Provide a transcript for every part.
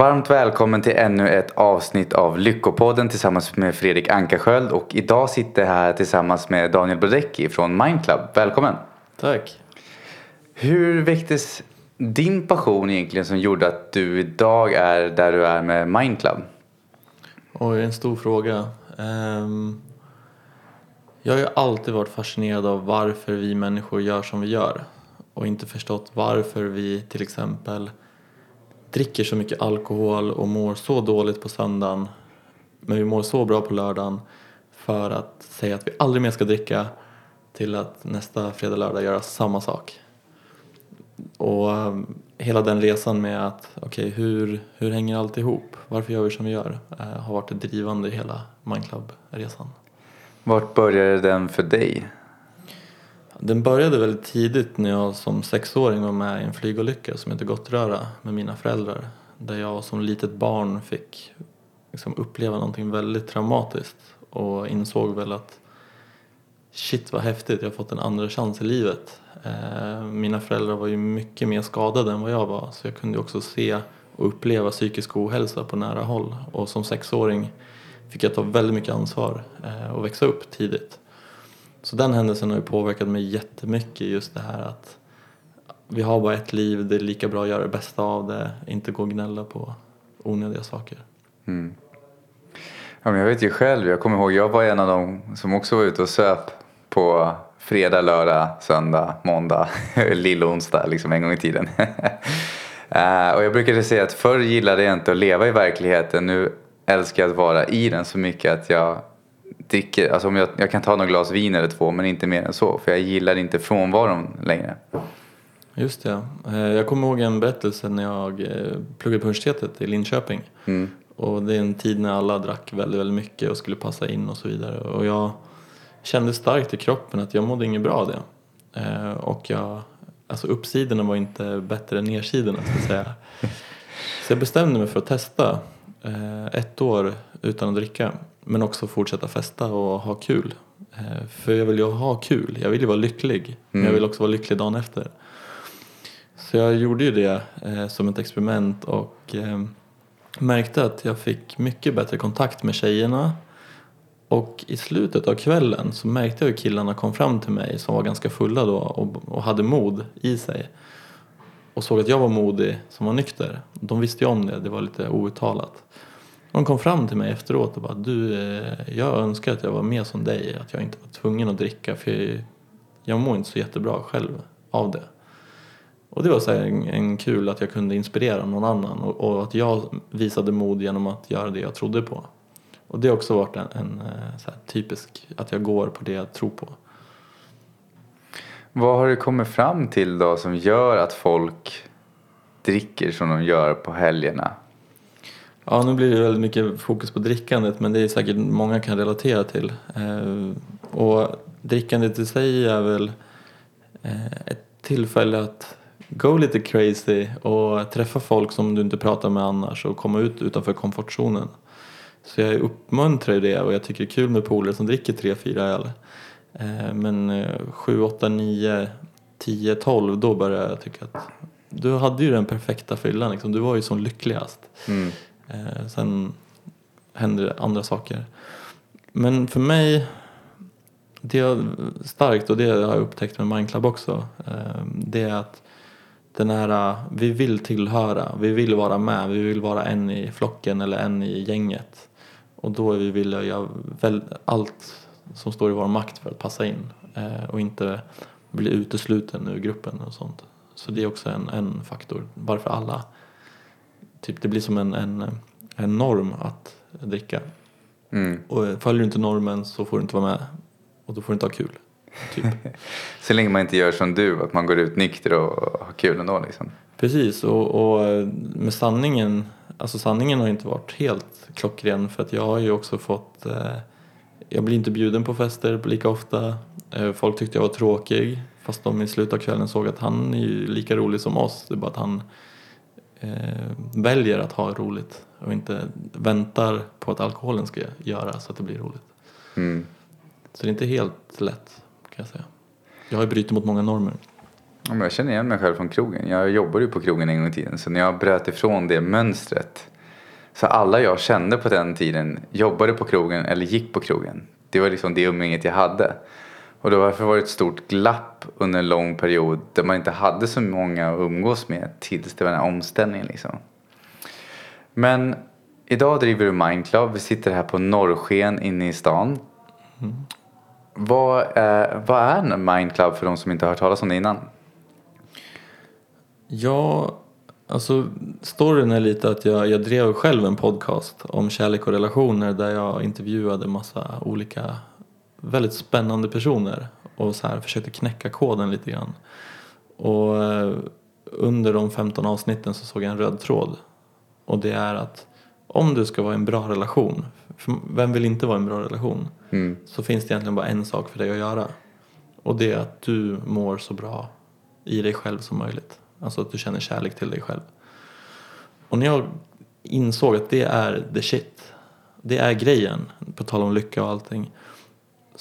Varmt välkommen till ännu ett avsnitt av Lyckopodden tillsammans med Fredrik Ankarsköld och idag sitter jag här tillsammans med Daniel Brodecki från Mindclub. Välkommen! Tack! Hur väcktes din passion egentligen som gjorde att du idag är där du är med Mindclub? Oj, en stor fråga. Um, jag har ju alltid varit fascinerad av varför vi människor gör som vi gör och inte förstått varför vi till exempel dricker så mycket alkohol och mår så dåligt på söndagen men vi mår så bra på lördagen för att säga att vi aldrig mer ska dricka till att nästa fredag, lördag göra samma sak. Och ehm, hela den resan med att okej, okay, hur, hur hänger allt ihop? Varför gör vi som vi gör? Eh, har varit det drivande i hela Mindclub-resan. Vart började den för dig? Den började väldigt tidigt när jag som sexåring var med i en flygolycka som heter Gottröra med mina föräldrar. Där jag som litet barn fick liksom uppleva någonting väldigt traumatiskt och insåg väl att shit vad häftigt, jag har fått en andra chans i livet. Eh, mina föräldrar var ju mycket mer skadade än vad jag var så jag kunde också se och uppleva psykisk ohälsa på nära håll och som sexåring fick jag ta väldigt mycket ansvar eh, och växa upp tidigt. Så den händelsen har ju påverkat mig jättemycket just det här att vi har bara ett liv, det är lika bra att göra det bästa av det, inte gå och gnälla på onödiga saker. Mm. Ja, men jag vet ju själv, jag kommer ihåg, jag var en av dem som också var ute och söp på fredag, lördag, söndag, måndag, lillonsdag liksom en gång i tiden. uh, och jag brukade säga att förr gillade jag inte att leva i verkligheten, nu älskar jag att vara i den så mycket att jag dricker, alltså om jag, jag kan ta några glas vin eller två men inte mer än så för jag gillar inte frånvaron längre. Just det. Eh, jag kommer ihåg en berättelse när jag eh, pluggade på universitetet i Linköping. Mm. Och det är en tid när alla drack väldigt, väldigt mycket och skulle passa in och så vidare. Och jag kände starkt i kroppen att jag mådde inget bra av det. Eh, och jag, alltså uppsidorna var inte bättre än nedsidorna ska jag säga. Så jag bestämde mig för att testa ett år utan att dricka. Men också fortsätta festa och ha kul. Eh, för jag vill ju ha kul, jag vill ju vara lycklig. Mm. Men jag mm. vill också vara lycklig dagen efter. Så jag gjorde ju det eh, som ett experiment och eh, märkte att jag fick mycket bättre kontakt med tjejerna. Och i slutet av kvällen så märkte jag hur killarna kom fram till mig som var ganska fulla då och, och hade mod i sig. Och såg att jag var modig som var nykter. De visste ju om det, det var lite outtalat. De kom fram till mig efteråt och bara du, eh, jag önskar att jag var mer som dig. Att jag inte var tvungen att dricka för jag, jag mår inte så jättebra själv av det. Och det var så en, en, kul att jag kunde inspirera någon annan och, och, att jag visade mod genom att göra det jag trodde på. Och det har också varit en, en eh, typisk, att jag går på det jag tror på. Vad har du kommit fram till då som gör att folk dricker som de gör på helgerna? Ja, nu blir det väldigt mycket fokus på drickandet men det är säkert många kan relatera till. Eh, och drickandet i sig är väl eh, ett tillfälle att go lite crazy och träffa folk som du inte pratar med annars och komma ut utanför komfortzonen. Så jag uppmuntrar det och jag tycker det är kul med polare som dricker 3-4 öl. Eh, men 7, 8, 9, 10, 12 då börjar jag tycka att du hade ju den perfekta fyllan liksom. Du var ju som lyckligast. Mm. Eh, sen händer det andra saker. Men för mig, det är starkt och det har jag upptäckt med Mindclub också. Eh, det är att den här, vi vill tillhöra, vi vill vara med, vi vill vara en i flocken eller en i gänget. Och då är vi villiga att göra allt som står i vår makt för att passa in eh, och inte bli utesluten ur gruppen och sånt. Så det är också en, en faktor varför alla typ, det blir som en, en, en norm att dricka. Mm. Och följer du inte normen så får du inte vara med och då får du inte ha kul. Typ. så länge man inte gör som du, att man går ut nykter och har kul ändå liksom. Precis och, och med sanningen, alltså sanningen har inte varit helt klockren för att jag har ju också fått eh, jag blir inte bjuden på fester lika ofta. Eh, folk tyckte jag var tråkig fast de i slutet av kvällen såg att han är ju lika rolig som oss. Det är bara att han eh, väljer att ha roligt och inte väntar på att alkoholen ska göra så att det blir roligt. Mm. Så det är inte helt lätt kan jag säga. Jag har ju brutit mot många normer. Ja, jag känner igen mig själv från krogen. Jag jobbade ju på krogen en gång i tiden så när jag bröt ifrån det mönstret Så alla jag kände på den tiden jobbade på krogen eller gick på krogen. Det var liksom det umgänget jag hade. Och då varför var det ett stort glapp under en lång period där man inte hade så många att umgås med tills det var den här omställningen liksom. Men idag driver du Mindclub. Vi sitter här på Norrsken inne i stan. Mm. Vad, är, vad är Mindclub för de som inte har hört talas om det innan? Ja, alltså storyn är lite att jag, jag drev själv en podcast om kärlek och relationer där jag intervjuade massa olika väldigt spännande personer och så här försökte knäcka koden lite grann. Och eh, under de 15 avsnitten så såg jag en röd tråd och det är att om du ska vara i en bra relation, vem vill inte vara i en bra relation? Mm. Så finns det egentligen bara en sak för dig att göra. Och det är att du mår så bra i dig själv som möjligt. Alltså att du känner kärlek till dig själv. Och när jag insåg att det är the shit, det är grejen, på tal om lycka och allting.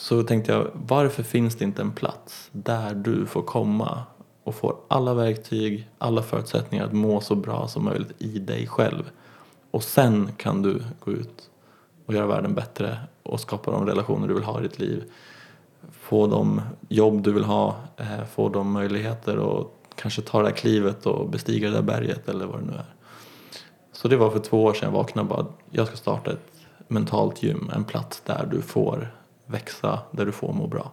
Så tänkte jag, varför finns det inte en plats där du får komma och får alla verktyg, alla förutsättningar att må så bra som möjligt i dig själv. Och sen kan du gå ut och göra världen bättre och skapa de relationer du vill ha i ditt liv. Få de jobb du vill ha, eh, få de möjligheter och kanske ta det där klivet och bestiga det där berget eller vad det nu är. Så det var för två år sedan jag vaknade och bara, jag ska starta ett mentalt gym, en plats där du får växa, där du får må bra.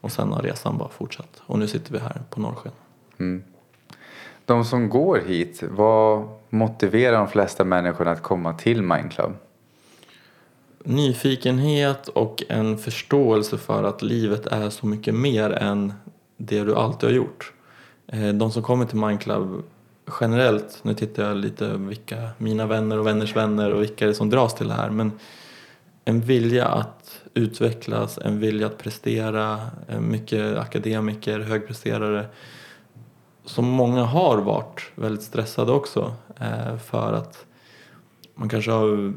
Och sen har resan bara fortsatt. Och nu sitter vi här på Norrsken. Mm. De som går hit, vad motiverar de flesta människorna att komma till Mindclub? Nyfikenhet och en förståelse för att livet är så mycket mer än det du alltid har gjort. Eh, de som kommer till Mindclub generellt, nu tittar jag lite vilka mina vänner och vänners vänner och vilka det är som dras till det här, men en vilja att utvecklas, en vilja att prestera, eh, mycket akademiker, högpresterare som många har varit väldigt stressade också eh, för att man kanske har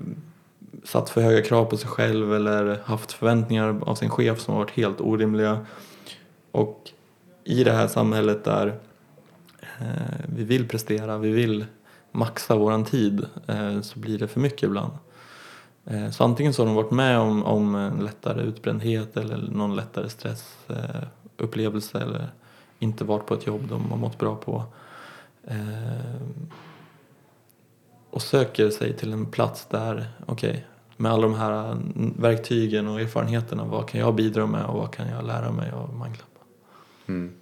satt för höga krav på sig själv eller haft förväntningar av sin chef som har varit helt orimliga. Och i det här samhället där eh, vi vill prestera, vi vill maxa våran tid så blir det för mycket ibland. Eh, så antingen så har de varit med om, om en lättare utbrändhet eller någon lättare stressupplevelse eller inte varit på ett jobb de har mått bra på. Eh, och söker sig till en plats där, okej, okay, med alla de här verktygen och erfarenheterna, vad kan jag bidra med och vad kan jag lära mig av Mindclub? Mm.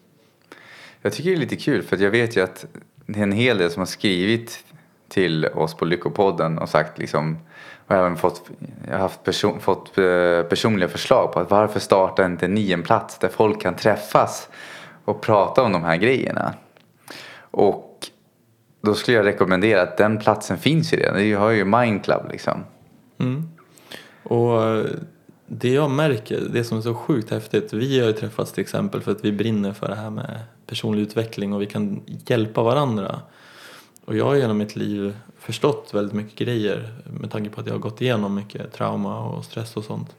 Jag tycker det är lite kul för jag vet ju att det är en hel del som har skrivit till oss på Lyckopodden och sagt liksom och även fått, jag har haft person, fått eh, personliga förslag på att varför startar inte ni en plats där folk kan träffas och prata om de här grejerna. Och då skulle jag rekommendera att den platsen finns ju redan. Vi har ju Mindclub liksom. Mm. Och eh, det jag märker, det som är så sjukt häftigt, vi har ju träffats till exempel för att vi brinner för det här med personlig utveckling och vi kan hjälpa varandra. Och jag har genom mitt liv förstått väldigt mycket grejer med tanke på att jag har gått igenom mycket trauma och stress och sånt.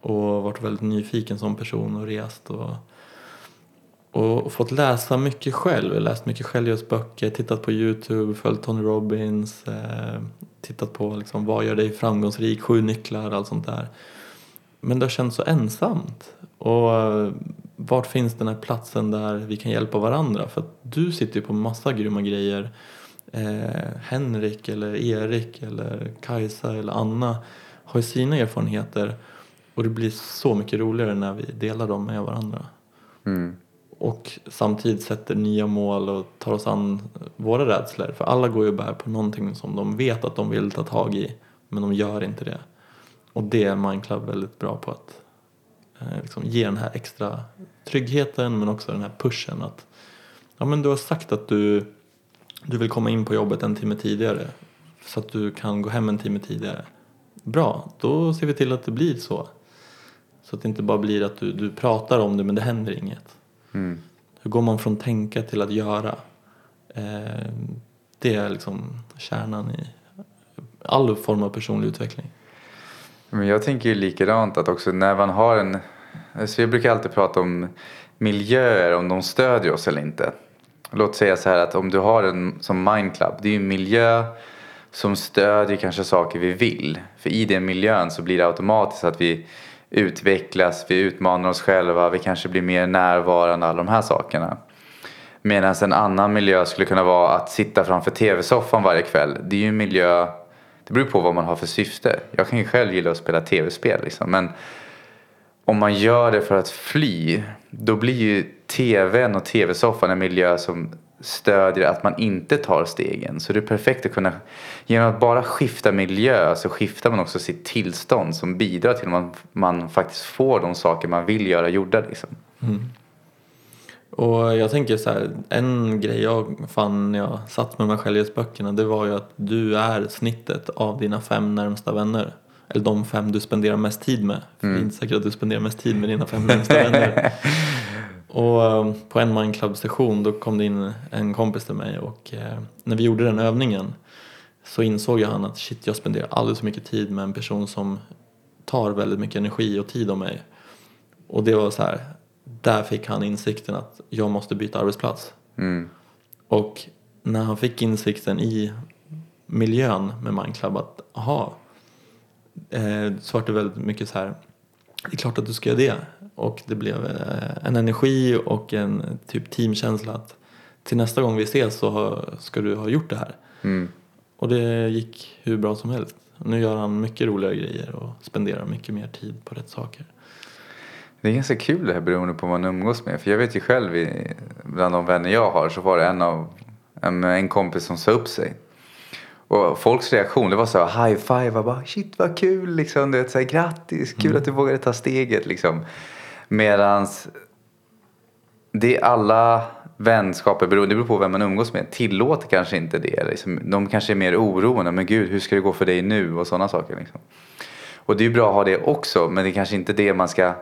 Och varit väldigt nyfiken som person och rest och, och fått läsa mycket själv. Jag har läst mycket självhjälpsböcker, tittat på Youtube, följt Tony Robbins, eh, tittat på liksom, vad gör dig framgångsrik, sju nycklar, allt sånt där. Men det har känts så ensamt. Och vart finns den här platsen där vi kan hjälpa varandra? För att du sitter ju på massa grymma grejer eh, Henrik eller Erik eller Kajsa eller Anna har ju sina erfarenheter och det blir så mycket roligare när vi delar dem med varandra. Mm. Och samtidigt sätter nya mål och tar oss an våra rädslor. För alla går ju och bär på någonting som de vet att de vill ta tag i men de gör inte det. Och det är Mindclub väldigt bra på att liksom ge den här extra tryggheten men också den här pushen att ja men du har sagt att du du vill komma in på jobbet en timme tidigare så att du kan gå hem en timme tidigare. Bra, då ser vi till att det blir så. Så att det inte bara blir att du, du pratar om det men det händer inget. Mm. Hur går man från tänka till att göra? Eh, det är liksom kärnan i all form av personlig utveckling. Men jag tänker ju likadant att också när man har en... Alltså jag brukar alltid prata om miljöer, om de stödjer oss eller inte. Låt säga så här att om du har en som Mindclub, det är ju en miljö som stödjer kanske saker vi vill. För i den miljön så blir det automatiskt att vi utvecklas, vi utmanar oss själva, vi kanske blir mer närvarande, alla de här sakerna. Medan en annan miljö skulle kunna vara att sitta framför tv-soffan varje kväll. Det är ju en miljö, det beror på vad man har för syfte. Jag kan ju själv gilla att spela tv-spel liksom, men om man gör det för att fly, då blir ju tvn och tv-soffan en miljö som stödjer att man inte tar stegen. Så det är perfekt att kunna, genom att bara skifta miljö så skiftar man också sitt tillstånd som bidrar till att man, man faktiskt får de saker man vill göra gjorda. Liksom. Mm. Och jag tänker så här, en grej jag fann när jag satt med mig själv i böckerna det var ju att du är snittet av dina fem närmsta vänner. Eller de fem du spenderar mest tid med. För mm. det är inte säkert att du spenderar mest tid med dina fem närmsta vänner. Och eh, på en Mindclub session då kom det in en kompis till mig och eh, när vi gjorde den övningen så insåg jag han att shit jag spenderar alldeles för mycket tid med en person som tar väldigt mycket energi och tid av mig. Och det var så här, där fick han insikten att jag måste byta arbetsplats. Mm. Och när han fick insikten i miljön med Mindclub att aha, eh, så var det väldigt mycket så här, det är klart att du ska göra det. Och det blev eh, en energi och en typ teamkänsla att till nästa gång vi ses så ska du ha gjort det här. Mm. Och det gick hur bra som helst. Nu gör han mycket roligare grejer och spenderar mycket mer tid på rätt saker. Det är ganska kul det här beroende på vad man umgås med. För jag vet ju själv bland de vänner jag har så var det en av en, en kompis som sa upp sig. Och folks reaktion det var så high five, bara shit vad kul liksom, du vet så här, grattis, kul mm. att du vågade ta steget liksom. Medans det är alla vänskaper, det beror på vem man umgås med, tillåter kanske inte det. Liksom, de kanske är mer oroande, men gud hur ska det gå för dig nu och sådana saker. Liksom. Och det är bra att ha det också, men det är kanske inte det man ska,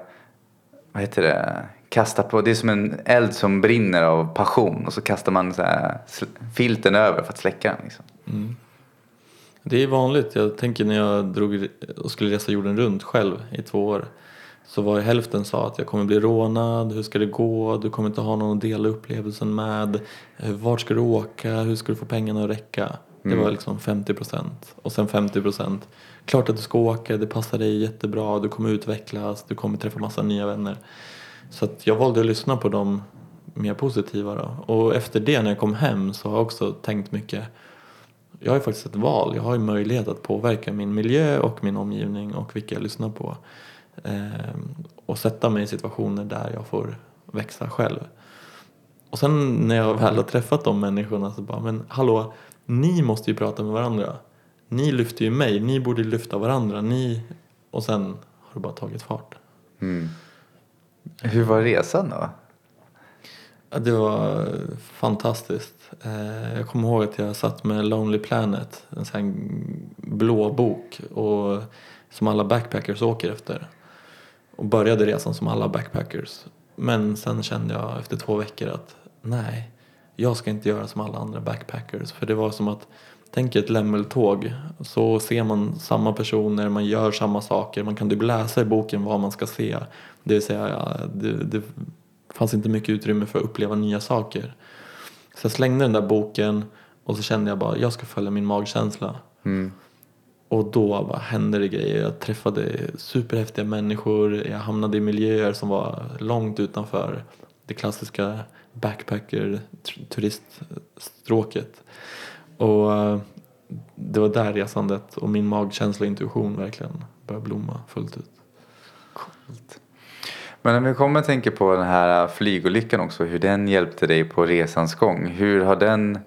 vad heter det, kasta på. Det är som en eld som brinner av passion och så kastar man så här filten över för att släcka den. Liksom. Mm. Det är vanligt. Jag tänker när jag drog och skulle resa jorden runt själv i två år så var hälften sa att jag kommer bli rånad, hur ska det gå, du kommer inte ha någon att dela upplevelsen med, eh, vart ska du åka, hur ska du få pengarna att räcka? Det var mm. liksom 50 procent. Och sen 50 procent, klart att du ska åka, det passar dig jättebra, du kommer utvecklas, du kommer träffa massa nya vänner. Så att jag valde att lyssna på de mer positiva då. Och efter det när jag kom hem så har jag också tänkt mycket jag har ju faktiskt ett val. Jag har ju möjlighet att påverka min miljö och min omgivning och vilka jag lyssnar på. Ehm, och sätta mig i situationer där jag får växa själv. Och sen när jag väl har träffat de människorna så bara, men hallå, ni måste ju prata med varandra. Ni lyfter ju mig, ni borde lyfta varandra. Ni... Och sen har det bara tagit fart. Mm. Hur var resan då? Det var fantastiskt. Eh, jag kommer ihåg att jag satt med Lonely Planet, en sån blå bok och, som alla backpackers åker efter. Och började resan som alla backpackers. Men sen kände jag efter två veckor att nej, jag ska inte göra som alla andra backpackers. För det var som att, tänk ett lämmeltåg. Så ser man samma personer, man gör samma saker. Man kan typ läsa i boken vad man ska se. Det vill säga, det, det fanns inte mycket utrymme för att uppleva nya saker. Så jag slängde den där boken och så kände jag bara, jag ska följa min magkänsla. Mm. Och då bara hände det grejer. Jag träffade superhäftiga människor. Jag hamnade i miljöer som var långt utanför det klassiska backpacker turiststråket. Och eh, det var där resandet och min magkänsla och intuition verkligen började blomma fullt ut. Coolt. Men om vi kommer att tänka på den här flygolyckan också, hur den hjälpte dig på resans gång. Hur har den,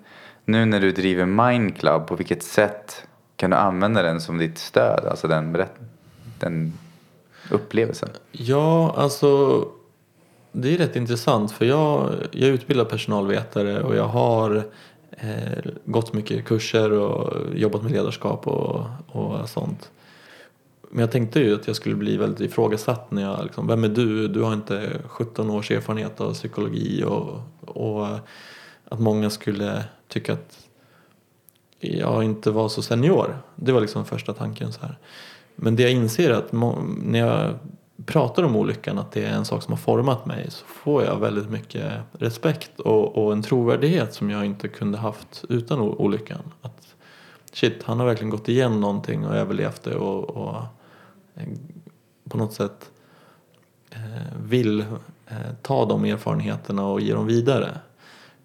nu när du driver Mind Club, på vilket sätt kan du använda den som ditt stöd? Alltså den, den upplevelsen? Ja, alltså det är rätt intressant för jag, jag är utbildad personalvetare och jag har eh, Eh, gått mycket kurser och jobbat med ledarskap och, och sånt. Men jag tänkte ju att jag skulle bli väldigt ifrågasatt när jag liksom, vem är du? Du har inte 17 års erfarenhet av psykologi och, och att många skulle tycka att jag inte var så senior. Det var liksom första tanken så här. Men det jag inser är att när jag pratar om olyckan, att det är en sak som har format mig, så får jag väldigt mycket respekt och, och en trovärdighet som jag inte kunde haft utan olyckan. Att shit, han har verkligen gått igenom någonting och överlevt det och, och eh, på något sätt eh, vill eh, ta de erfarenheterna och ge dem vidare.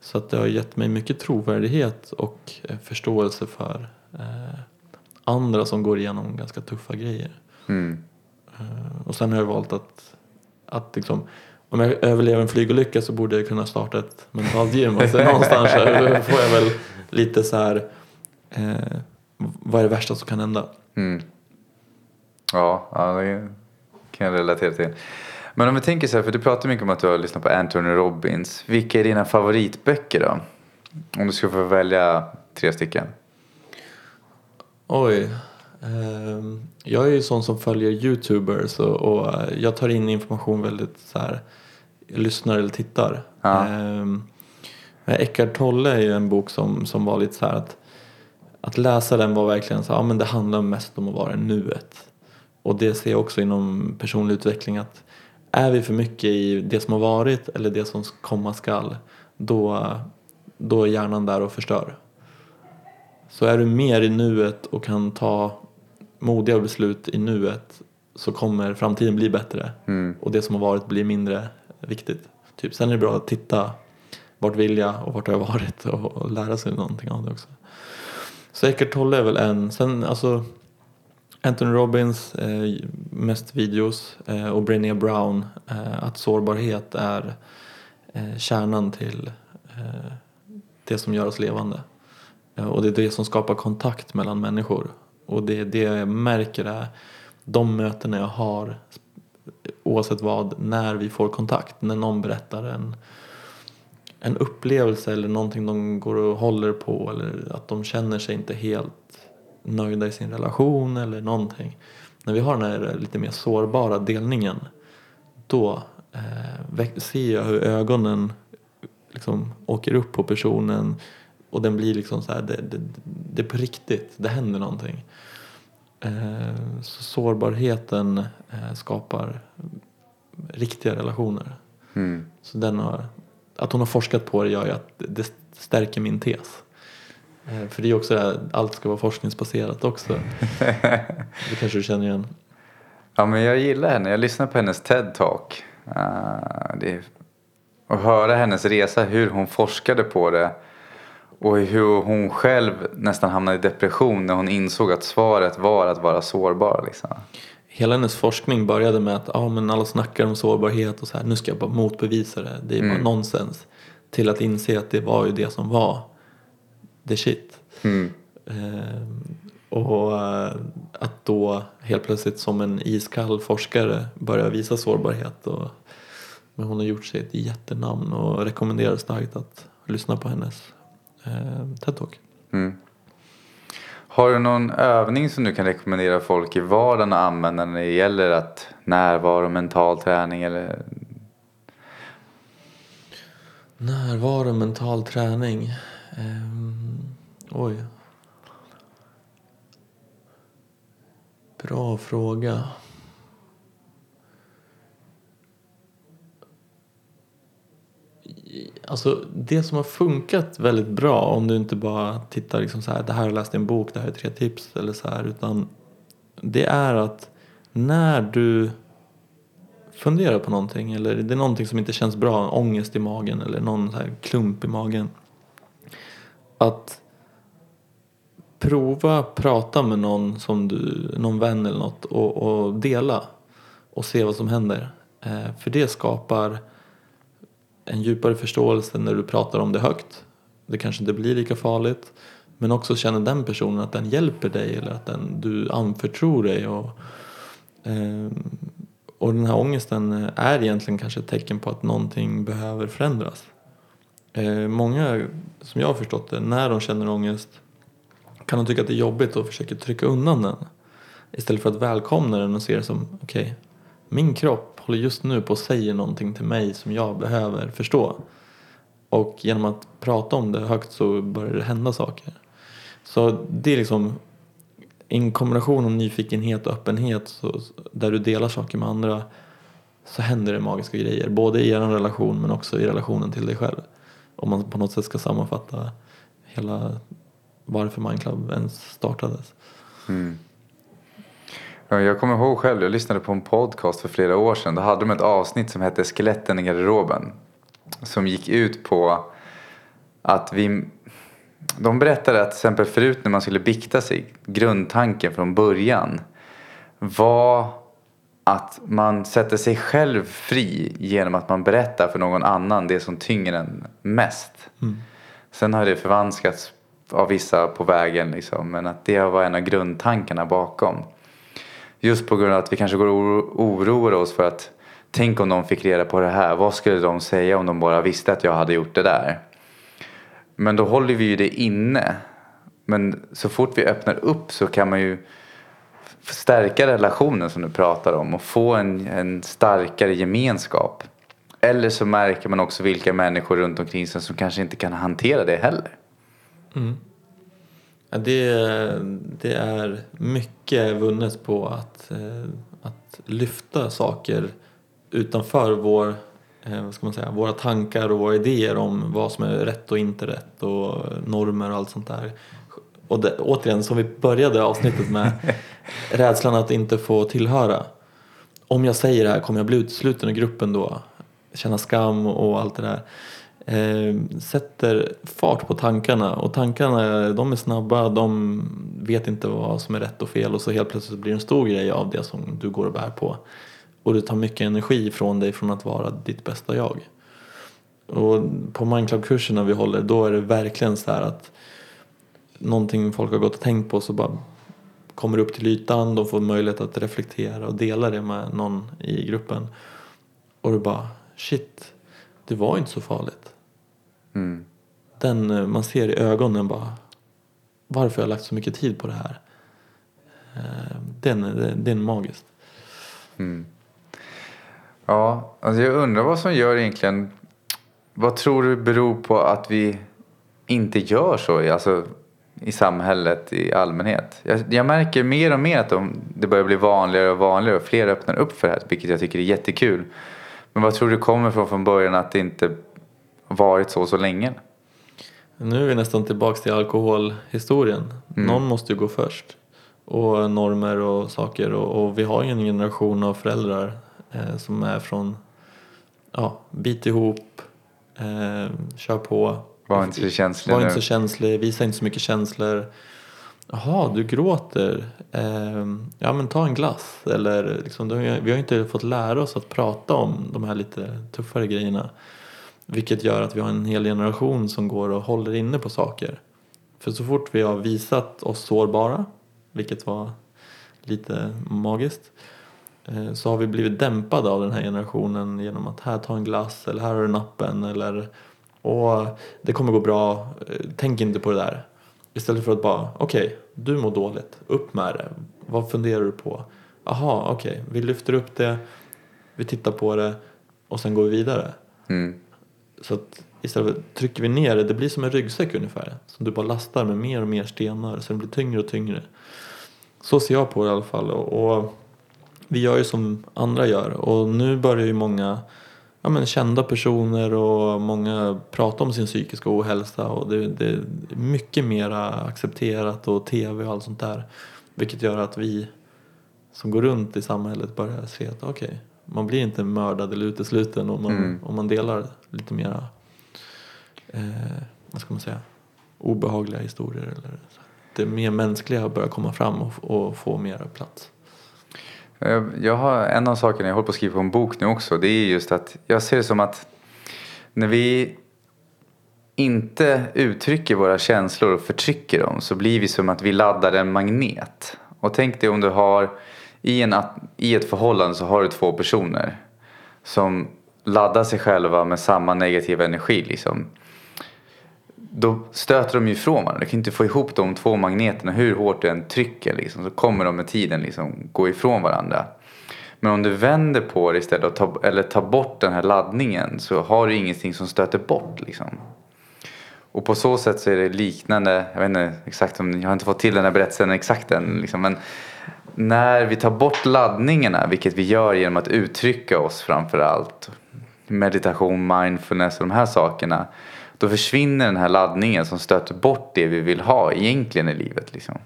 Så att det har gett mig mycket trovärdighet och förståelse för andra som går igenom ganska tuffa grejer. Mm. Eh, och sen har jag valt att, att liksom, om jag överlever en flygolycka så borde jag kunna starta ett mentalt gym. Och så någonstans får jag väl lite så här, eh, vad är det värsta som kan hända? Mm. Ja, det kan jag relatera till. Men om vi tänker så här, för du pratar mycket om att du har lyssnat på Anthony Robbins. Vilka är dina favoritböcker då? Om du ska få välja tre stycken. Oj. Ehm, jag är ju sån som följer youtubers och, och eh, jag tar in information väldigt så här, lyssnar eller tittar. Ja. Ehm, Eckart Tolle är ju en bok som, som var lite så här att att läsa den var verkligen så ja men det handlar mest om att vara i nuet. Och det ser jag också inom personlig utveckling att är vi för mycket i det som har varit eller det som komma skall då, då är hjärnan där och förstör. Så är du mer i nuet och kan ta modiga beslut i nuet så kommer framtiden bli bättre Mm. och det som har varit blir mindre viktigt. Typ. Sen är det bra att titta vart vill jag och vart har jag varit och, och lära sig någonting av det också. Så Eckart Tolle är väl en. Sen alltså Anthony Robbins, eh, mest videos eh, och Brené Brown, eh, att sårbarhet är eh, kärnan till eh, det som gör oss levande. Eh, och det är det som skapar kontakt mellan människor. Och det det jag märker är de mötena jag har oavsett vad, när vi får kontakt, när någon berättar en, en upplevelse eller någonting de går och håller på eller att de känner sig inte helt nöjda i sin relation eller någonting. När vi har den här lite mer sårbara delningen då eh, ser jag hur ögonen liksom åker upp på personen och den blir liksom så här, det, det, det är på riktigt, det händer någonting. Eh, så sårbarheten eh, skapar riktiga relationer. Mm. Så den har, att hon har forskat på det gör ju att det stärker min tes. Eh, För det är ju också det här, allt ska vara forskningsbaserat också. Det kanske du känner igen. Ja, men jag gillar henne. Jag lyssnar på hennes TED-talk. Uh, det är... Och höra hennes resa, hur hon forskade på det. Och hur hon själv nästan hamnade i depression när hon insåg att svaret var att vara sårbar. Liksom. Hela hennes forskning började med att ah, men alla snackar om sårbarhet och så här, nu ska jag bara motbevisa det. Det är bara Mm. nonsens. Till att inse att det var ju det som var the shit. Mm. Ehm, och eh, att då helt plötsligt som en iskall forskare börja visa sårbarhet. Och, men hon har gjort sig ett jättenamn och rekommenderar starkt att lyssna på hennes TED-talk. Mm. Har du någon övning som du kan rekommendera folk i vardagen att använda när det gäller att närvaro, mental träning eller Närvaro, mental träning. Ehm, oj. Bra fråga. Alltså det som har funkat väldigt bra om du inte bara tittar liksom så här, det här har jag läst i en bok, det här är tre tips eller så här, utan det är att när du funderar på någonting eller det är någonting som inte känns bra, ångest i magen eller någon så här klump i magen. Att prova prata med någon som du, någon vän eller något och, och dela och se vad som händer. Eh, för det skapar en djupare förståelse när du pratar om det högt. Det kanske inte blir lika farligt. Men också känner den personen att den hjälper dig eller att den, du anförtror dig. Och, ehm, och den här ångesten är egentligen kanske ett tecken på att någonting behöver förändras. Eh, många, som jag har förstått det, när de känner ångest kan de tycka att det är jobbigt och försöker trycka undan den. Istället för att välkomna den och se det som, okej, min kropp håller just nu på att säga någonting till mig som jag behöver förstå. Och genom att prata om det högt så börjar det hända saker. Så det är liksom en kombination av nyfikenhet och öppenhet så, där du delar saker med andra så händer det magiska grejer. Både i er relation men också i relationen till dig själv. Om man på något sätt ska sammanfatta hela varför Mindclub ens startades. Mm. Ja, Jag kommer ihåg själv, jag lyssnade på en podcast för flera år sedan. Då hade de ett avsnitt som hette Skeletten i garderoben. Som gick ut på att vi... De berättade att till exempel förut när man skulle bikta sig, grundtanken från början var att man sätter sig själv fri genom att man berättar för någon annan det som tynger en mest. Sen har det förvanskats av vissa på vägen liksom, men att det var en av grundtankarna bakom. Just på grund av att vi kanske går och oroar oss för att tänk om de fick reda på det här, vad skulle de säga om de bara visste att jag hade gjort det där? Men då håller vi ju det inne. Men så fort vi öppnar upp så kan man ju stärka relationen som du pratar om och få en, en starkare gemenskap. Eller så märker man också vilka människor runt omkring sig som kanske inte kan hantera det heller. Mm. Ja, det, det är mycket vunnet på att, eh, att lyfta saker utanför vår, eh, vad ska man säga, våra tankar och våra idéer om vad som är rätt och inte rätt och normer och allt sånt där. Och det, återigen, som vi började avsnittet med, rädslan att inte få tillhöra. Om jag säger det här kommer jag bli utesluten ur gruppen då? Känna skam och allt det där eh, sätter fart på tankarna och tankarna de är snabba, de vet inte vad som är rätt och fel och så helt plötsligt blir det en stor grej av det som du går och bär på. Och det tar mycket energi från dig från att vara ditt bästa jag. Och på Mindclub-kurserna vi håller då är det verkligen så här att någonting folk har gått och tänkt på så bara kommer upp till ytan, de får möjlighet att reflektera och dela det med någon i gruppen. Och du bara shit, det var inte så farligt Mm. den eh, man ser i ögonen bara varför jag har lagt så mycket tid på det här. Eh, Den, det, det är magiskt. Ja, alltså jag undrar vad som gör egentligen... Vad tror du beror på att vi inte gör så alltså, i samhället i allmänhet? Jag, jag märker mer och mer att de, det börjar bli vanligare och vanligare och fler öppnar upp för det här, vilket jag tycker är jättekul. Men vad tror du kommer från från början att det inte varit så så länge? Nu är vi nästan tillbaks till alkoholhistorien. Någon måste ju gå först. Och normer och saker. Och, och vi har ju en generation av föräldrar eh, som är från ja, bit ihop, eh, kör på. Var inte så känslig Var nu. inte så känslig, visa inte så mycket känslor. Jaha, du gråter. Ehm, ja men ta en glass. Eller liksom, vi har ju inte fått lära oss att prata om de här lite tuffare grejerna. Vilket gör att vi har en hel generation som går och håller inne på saker. För så fort vi har visat oss sårbara, vilket var lite magiskt, eh, så har vi blivit dämpade av den här generationen genom att här ta en glass eller här har du nappen eller och det kommer gå bra, eh, tänk inte på det där. Istället för att bara, okej, du mår dåligt, upp med det. Vad funderar du på? Jaha, okej, vi lyfter upp det, vi tittar på det och sen går vi vidare. Mm. Så att istället för, trycker vi ner det, det blir som en ryggsäck ungefär. Som du bara lastar med mer och mer stenar så den blir tyngre och tyngre. Så ser jag på det i alla fall. Och, och vi gör ju som andra gör. Och nu börjar ju många ja, men kända personer och många prata om sin psykiska ohälsa. Och det, det är mycket mer accepterat och tv och allt sånt där. Vilket gör att vi som går runt i samhället börjar se att okej, man blir inte mördad eller utesluten om man, Mm. om man delar lite mera eh, vad ska man säga, obehagliga historier. Eller så. Det mer mänskliga börjar komma fram och, och få mer plats. Eh, jag har en av sakerna, jag håller på att skriva på en bok nu också. Det är just att jag ser det som att när vi inte uttrycker våra känslor och förtrycker dem så blir vi som att vi laddar en magnet. Och tänk dig om du har i, en, i ett förhållande så har du två personer som ladda sig själva med samma negativa energi liksom. Då stöter de ju ifrån varandra. Du kan inte få ihop de två magneterna hur hårt du än trycker liksom, så kommer de med tiden liksom gå ifrån varandra. Men om du vänder på det istället och tar, eller tar bort den här laddningen så har du ingenting som stöter bort liksom. Och på så sätt så är det liknande, jag vet inte exakt om, jag har inte fått till den här berättelsen exakt än liksom, men när vi tar bort laddningarna, vilket vi gör genom att uttrycka oss framför allt, meditation, mindfulness och de här sakerna, då försvinner den här laddningen som stöter bort det vi vill ha egentligen i livet. Liksom.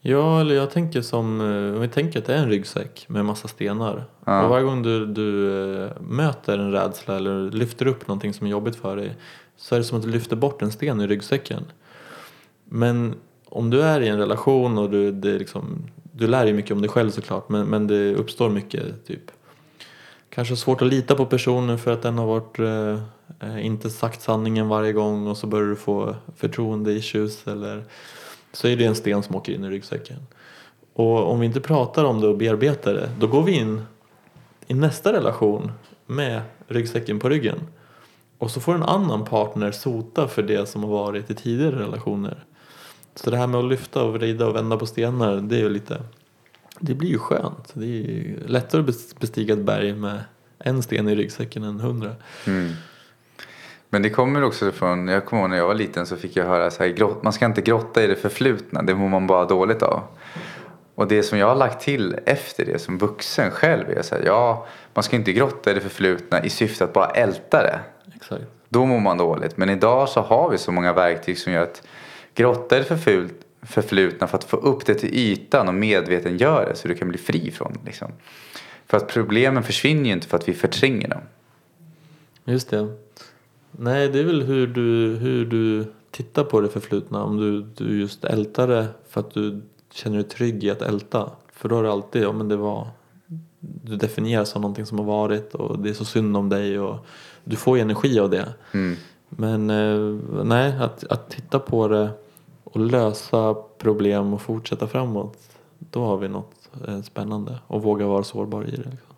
Ja, eller jag tänker som, eh, om vi tänker att det är en ryggsäck med massa stenar. Ja. Och varje gång du, du eh, möter en rädsla eller lyfter upp någonting som är jobbigt för dig så är det som att du lyfter bort en sten i ryggsäcken. Men om du är i en relation och du, det liksom, du lär dig mycket om dig själv såklart men, men det uppstår mycket typ kanske svårt att lita på personen för att den har varit eh, eh inte sagt sanningen varje gång och så börjar du få förtroende-issues eller så är det en sten som åker in i ryggsäcken. Och om vi inte pratar om det och bearbetar det då går vi in i nästa relation med ryggsäcken på ryggen. Och så får en annan partner sota för det som har varit i tidigare relationer. Så det här med att lyfta och vrida och vända på stenar det är ju lite det blir ju skönt. Det är lättare att bestiga ett berg med en sten i ryggsäcken än hundra. Mm. Men det kommer också från, jag kommer ihåg när jag var liten så fick jag höra så här, man ska inte grotta i det förflutna, det mår man bara dåligt av. Och det som jag har lagt till efter det som vuxen själv är så här, ja, man ska inte grotta i det förflutna i syfte att bara älta det. Exakt. Då mår man dåligt. Men idag så har vi så många verktyg som gör att grotta i det förfult, förflutna för att få upp det till ytan och medvetengöra det så du kan bli fri från det. Liksom. För att problemen försvinner ju inte för att vi förtränger dem. Just det. Nej, det är väl hur du, hur du tittar på det förflutna. Om du, du just ältar det för att du känner dig trygg i att älta. För då är det alltid, ja men det var du definieras som någonting som har varit och det är så synd om dig och du får ju energi av det. Mm. Men eh, nej, att, att titta på det och lösa problem och fortsätta framåt. Då har vi något eh, spännande och våga vara sårbar i det. Liksom.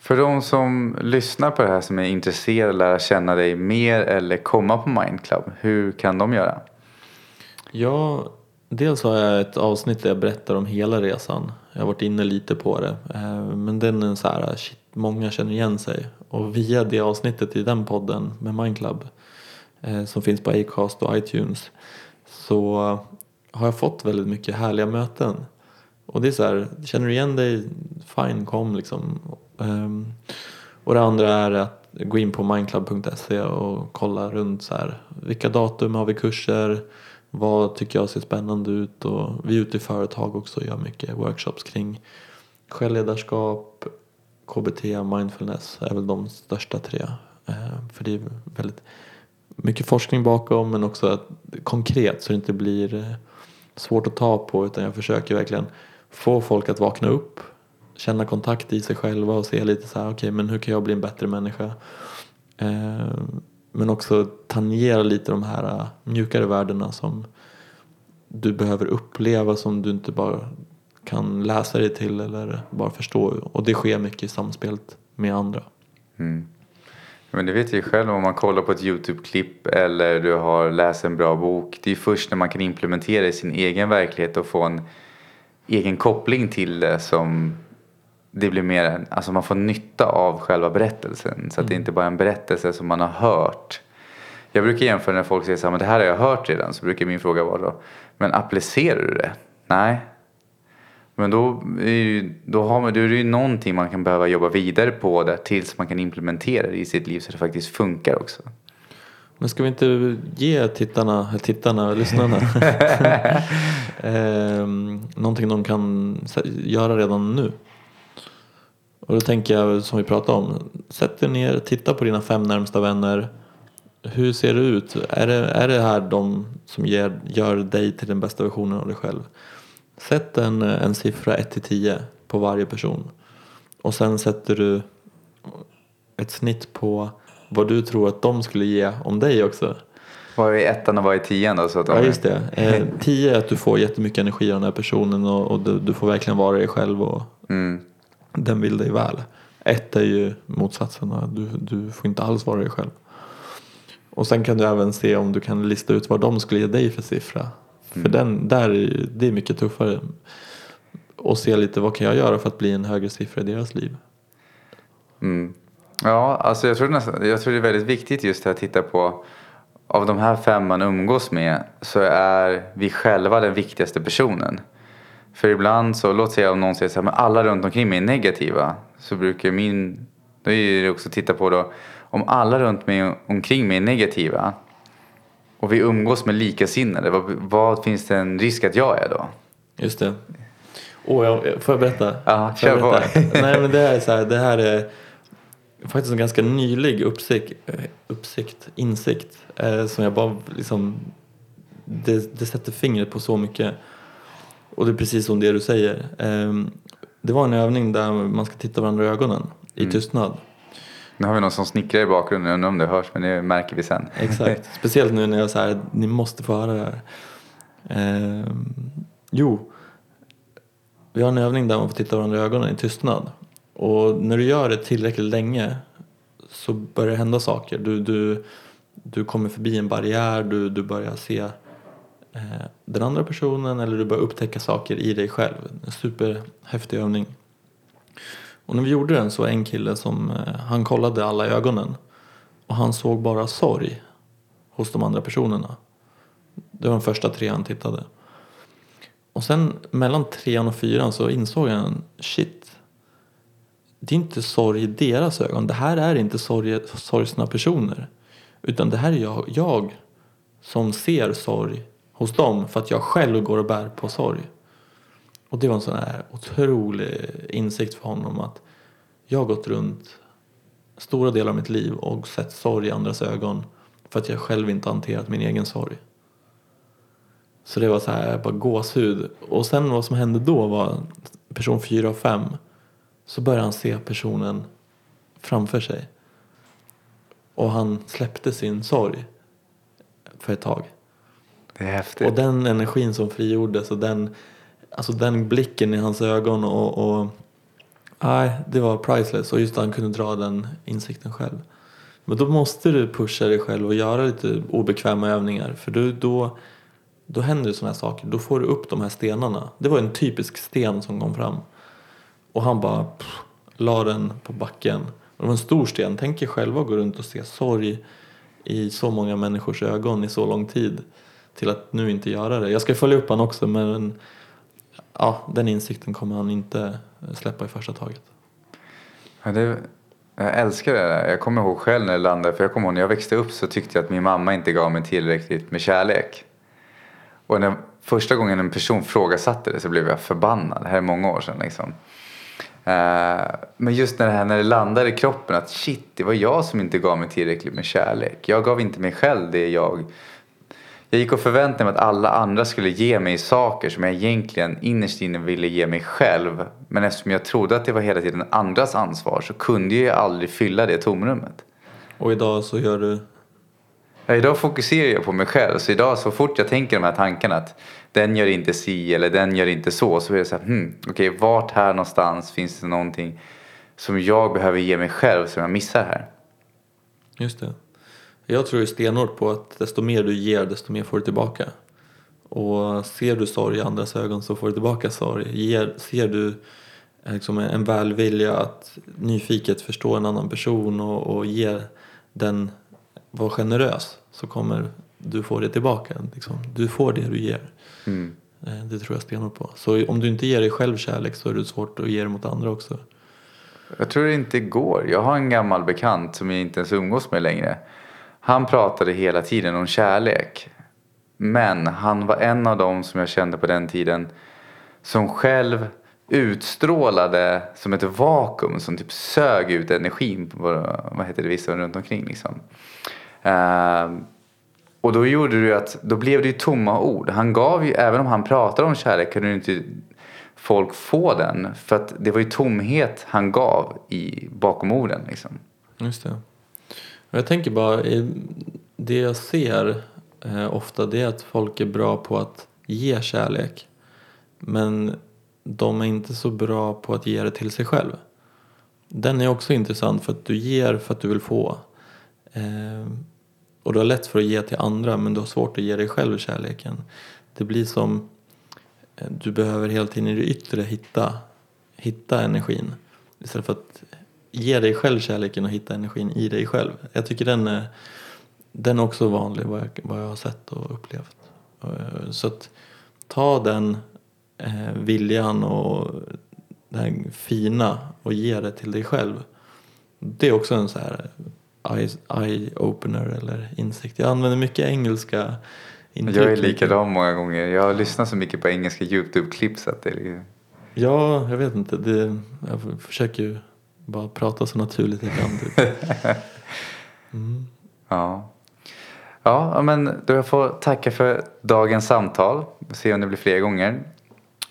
För de som lyssnar på det här som är intresserade av att lära känna dig mer eller komma på Mind Club, hur kan de göra? Ja, dels har jag ett avsnitt där jag berättar om hela resan. Jag har varit inne lite på det. Eh, Men den är så här, shit, många känner igen sig. Och via det avsnittet i den podden med Mind Club eh, som finns på Acast och iTunes så har jag fått väldigt mycket härliga möten. Och det är så här, känner du igen dig, fine, kom liksom. Um, Och det andra är att gå in på mindclub.se och kolla runt så här. Vilka datum har vi kurser? Vad tycker jag ser spännande ut? Och vi är ute i företag också och gör mycket workshops kring självledarskap, KBT, mindfulness är väl de största tre. Ehm, för det är väldigt mycket forskning bakom men också att, konkret så det inte blir eh, svårt att ta på utan jag försöker verkligen få folk att vakna upp känna kontakt i sig själva och se lite så här okej men hur kan jag bli en bättre människa eh, men också tangera lite de här eh, mjukare värdena som du behöver uppleva som du inte bara kan läsa dig till eller bara förstå och det sker mycket i samspelet med andra. Mm. Men det vet jag ju själv om man kollar på ett YouTube-klipp eller du har läst en bra bok. Det är först när man kan implementera i sin egen verklighet och få en egen koppling till det som det blir mer alltså man får nytta av själva berättelsen. Så att det inte bara är en berättelse som man har hört. Jag brukar jämföra när folk säger så här, men det här har jag hört redan. Så brukar min fråga vara då, men applicerar du det? Nej. Men då är, ju, då, har man, då är det ju någonting man kan behöva jobba vidare på där tills man kan implementera det i sitt liv så det faktiskt funkar också. Men ska vi inte ge tittarna, tittarna, lyssnarna ehm, någonting de kan göra redan nu? Och då tänker jag som vi pratade om, sätt dig ner, titta på dina fem närmsta vänner. Hur ser det ut? Är det, är det här de som ger, gör dig till den bästa versionen av dig själv? Sätt en, en siffra 1 till 10 på varje person. Och sen sätter du ett snitt på vad du tror att de skulle ge om dig också. Vad är ettan och vad är tian då? Så att Ja just det. Eh, 10 är att du får jättemycket energi av den här personen och, och du, du får verkligen vara dig själv och Mm. den vill dig väl. Ett är ju motsatsen, du, du får inte alls vara dig själv. Och sen kan du även se om du kan lista ut vad de skulle ge dig för siffra. För den, där är, det är mycket tuffare. Och se lite vad kan jag göra för att bli en högre siffra i deras liv. Mm. Ja, alltså jag tror, nästan, jag tror det är väldigt viktigt just att titta på av de här fem man umgås med så är vi själva den viktigaste personen. För ibland så, låt säga om någon säger så här, men alla runt omkring mig är negativa. Så brukar min, då är det också att titta på då, om alla runt mig omkring mig är negativa och vi umgås med likasinnade, vad, vad finns det en risk att jag är då? Just det. Oh, jag, får jag berätta? Ja, kör på. Nej men det här är så här, det här är faktiskt en ganska nylig uppsikt, uppsikt insikt eh, som jag bara liksom det, det sätter fingret på så mycket. Och det är precis som det du säger. Eh, det var en övning där man ska titta varandra i ögonen i Mm. tystnad. Nu har vi någon som snickrar i bakgrunden, jag undrar om det hörs men det märker vi sen. Exakt. Speciellt nu när jag säger ni måste få höra det här. Ehm, jo, vi har en övning där man får titta varandra i ögonen i tystnad. Och när du gör det tillräckligt länge så börjar det hända saker. Du, du, du kommer förbi en barriär, du, du börjar se eh, den andra personen eller du börjar upptäcka saker i dig själv. En superhäftig övning. Och när vi gjorde den så var en kille som, eh, han kollade alla i ögonen och han såg bara sorg hos de andra personerna. Det var de första tre han tittade. Och sen mellan trean och fyran så insåg han shit. Det är inte sorg i deras ögon. Det här är inte sorg, sorgsna personer. Utan det här är jag, jag som ser sorg hos dem för att jag själv går och bär på sorg. Och det var en sån här otrolig insikt för honom att jag har gått runt stora delar av mitt liv och sett sorg i andras ögon för att jag själv inte hanterat min egen sorg. Så det var så här bara gåshud. Och sen vad som hände då var person 4 och 5 så började han se personen framför sig. Och han släppte sin sorg för ett tag. Det är häftigt. Och den energin som frigjordes och den, alltså den blicken i hans ögon och, och nej, det var priceless och just att han kunde dra den insikten själv. Men då måste du pusha dig själv och göra lite obekväma övningar för du, då, då händer det sådana här saker. Då får du upp de här stenarna. Det var en typisk sten som kom fram. Och han bara pff, la den på backen. Och det var en stor sten. Tänk er själva gå runt och se sorg i så många människors ögon i så lång tid till att nu inte göra det. Jag ska följa upp han också men ja, den insikten kommer han inte eh, släppa i första taget. Ja, det, jag älskar det där. Jag kommer ihåg själv när det landade. För jag kommer ihåg när jag växte upp så tyckte jag att min mamma inte gav mig tillräckligt med kärlek. Och när första gången en person frågasatte det så blev jag förbannad. Det här är många år sedan liksom. Eh, men just när det här när det landade i kroppen att shit, det var jag som inte gav mig tillräckligt med kärlek. Jag gav inte mig själv det jag... Jag gick och förväntade mig att alla andra skulle ge mig saker som jag egentligen innerst inne ville ge mig själv. Men eftersom jag trodde att det var hela tiden andras ansvar så kunde jag aldrig fylla det tomrummet. Och idag så gör du Ja, idag fokuserar jag på mig själv. Så idag så fort jag tänker de här tankarna att den gör inte si eller den gör inte så. Så är det så här, hmm, okej vart här någonstans finns det någonting som jag behöver ge mig själv som jag missar här. Just det. Jag tror ju stenhårt på att desto mer du ger desto mer får du tillbaka. Och ser du sorg i andras ögon så får du tillbaka sorg. Ger, ser du eh, liksom en välvilja att nyfiket förstå en annan person och, och ge den, var generös så kommer du få det tillbaka. Liksom. Du får det du ger. Mm. Eh, Det tror jag stenhårt på. Så om du inte ger dig själv kärlek så är det svårt att ge det mot andra också. Jag tror det inte går. Jag har en gammal bekant som jag inte ens umgås med längre. Han pratade hela tiden om kärlek. Men han var en av dem som jag kände på den tiden som själv utstrålade som ett vakuum som typ sög ut energin på vad heter det, vissa runt omkring liksom. Uh, och då gjorde det ju att, då blev det ju tomma ord. Han gav ju, även om han pratade om kärlek kunde inte folk få den. För att det var ju tomhet han gav i, bakom orden liksom. Just det. Och jag tänker bara, det jag ser eh, ofta det är att folk är bra på att ge kärlek. Men de är inte så bra på att ge det till sig själv. Den är också intressant för att du ger för att du vill få. Eh, och du har lätt för att ge till andra men du har svårt att ge dig själv kärleken. Det blir som, eh, du behöver hela tiden i det yttre hitta, hitta energin. Istället för att ge dig själv kärleken och hitta energin i dig själv. Jag tycker den är, den är också vanlig vad jag, vad jag har sett och upplevt. Eh, Så att ta den eh, viljan och det här fina och ge det till dig själv. Det är också en så här eye-opener eller insikt. Jag använder mycket engelska intryck. Jag är likadan många gånger. Jag har lyssnat så mycket på engelska YouTube-klipp så att det är Ja, jag vet inte. Det, jag försöker ju bara prata så naturligt jag kan. Typ. Mm. Ja. Ja, men då jag får tacka för dagens samtal. Se om det blir fler gånger.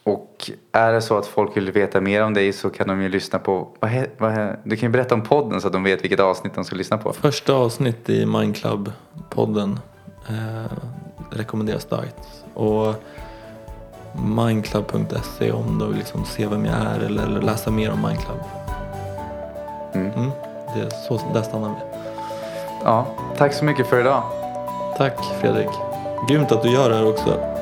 Och är det så att folk vill veta mer om dig så kan de ju lyssna på, vad he, vad du kan ju berätta om podden så att de vet vilket avsnitt de ska lyssna på. Första avsnitt i Mindclub-podden eh, rekommenderas starkt. Och mindclub.se om de vill liksom se vem jag är eller, eller läsa mer om Mindclub. Mm. Mm, det är så, där stannar vi. Ja, tack så mycket för idag. Tack Fredrik. Grymt att du gör det här också.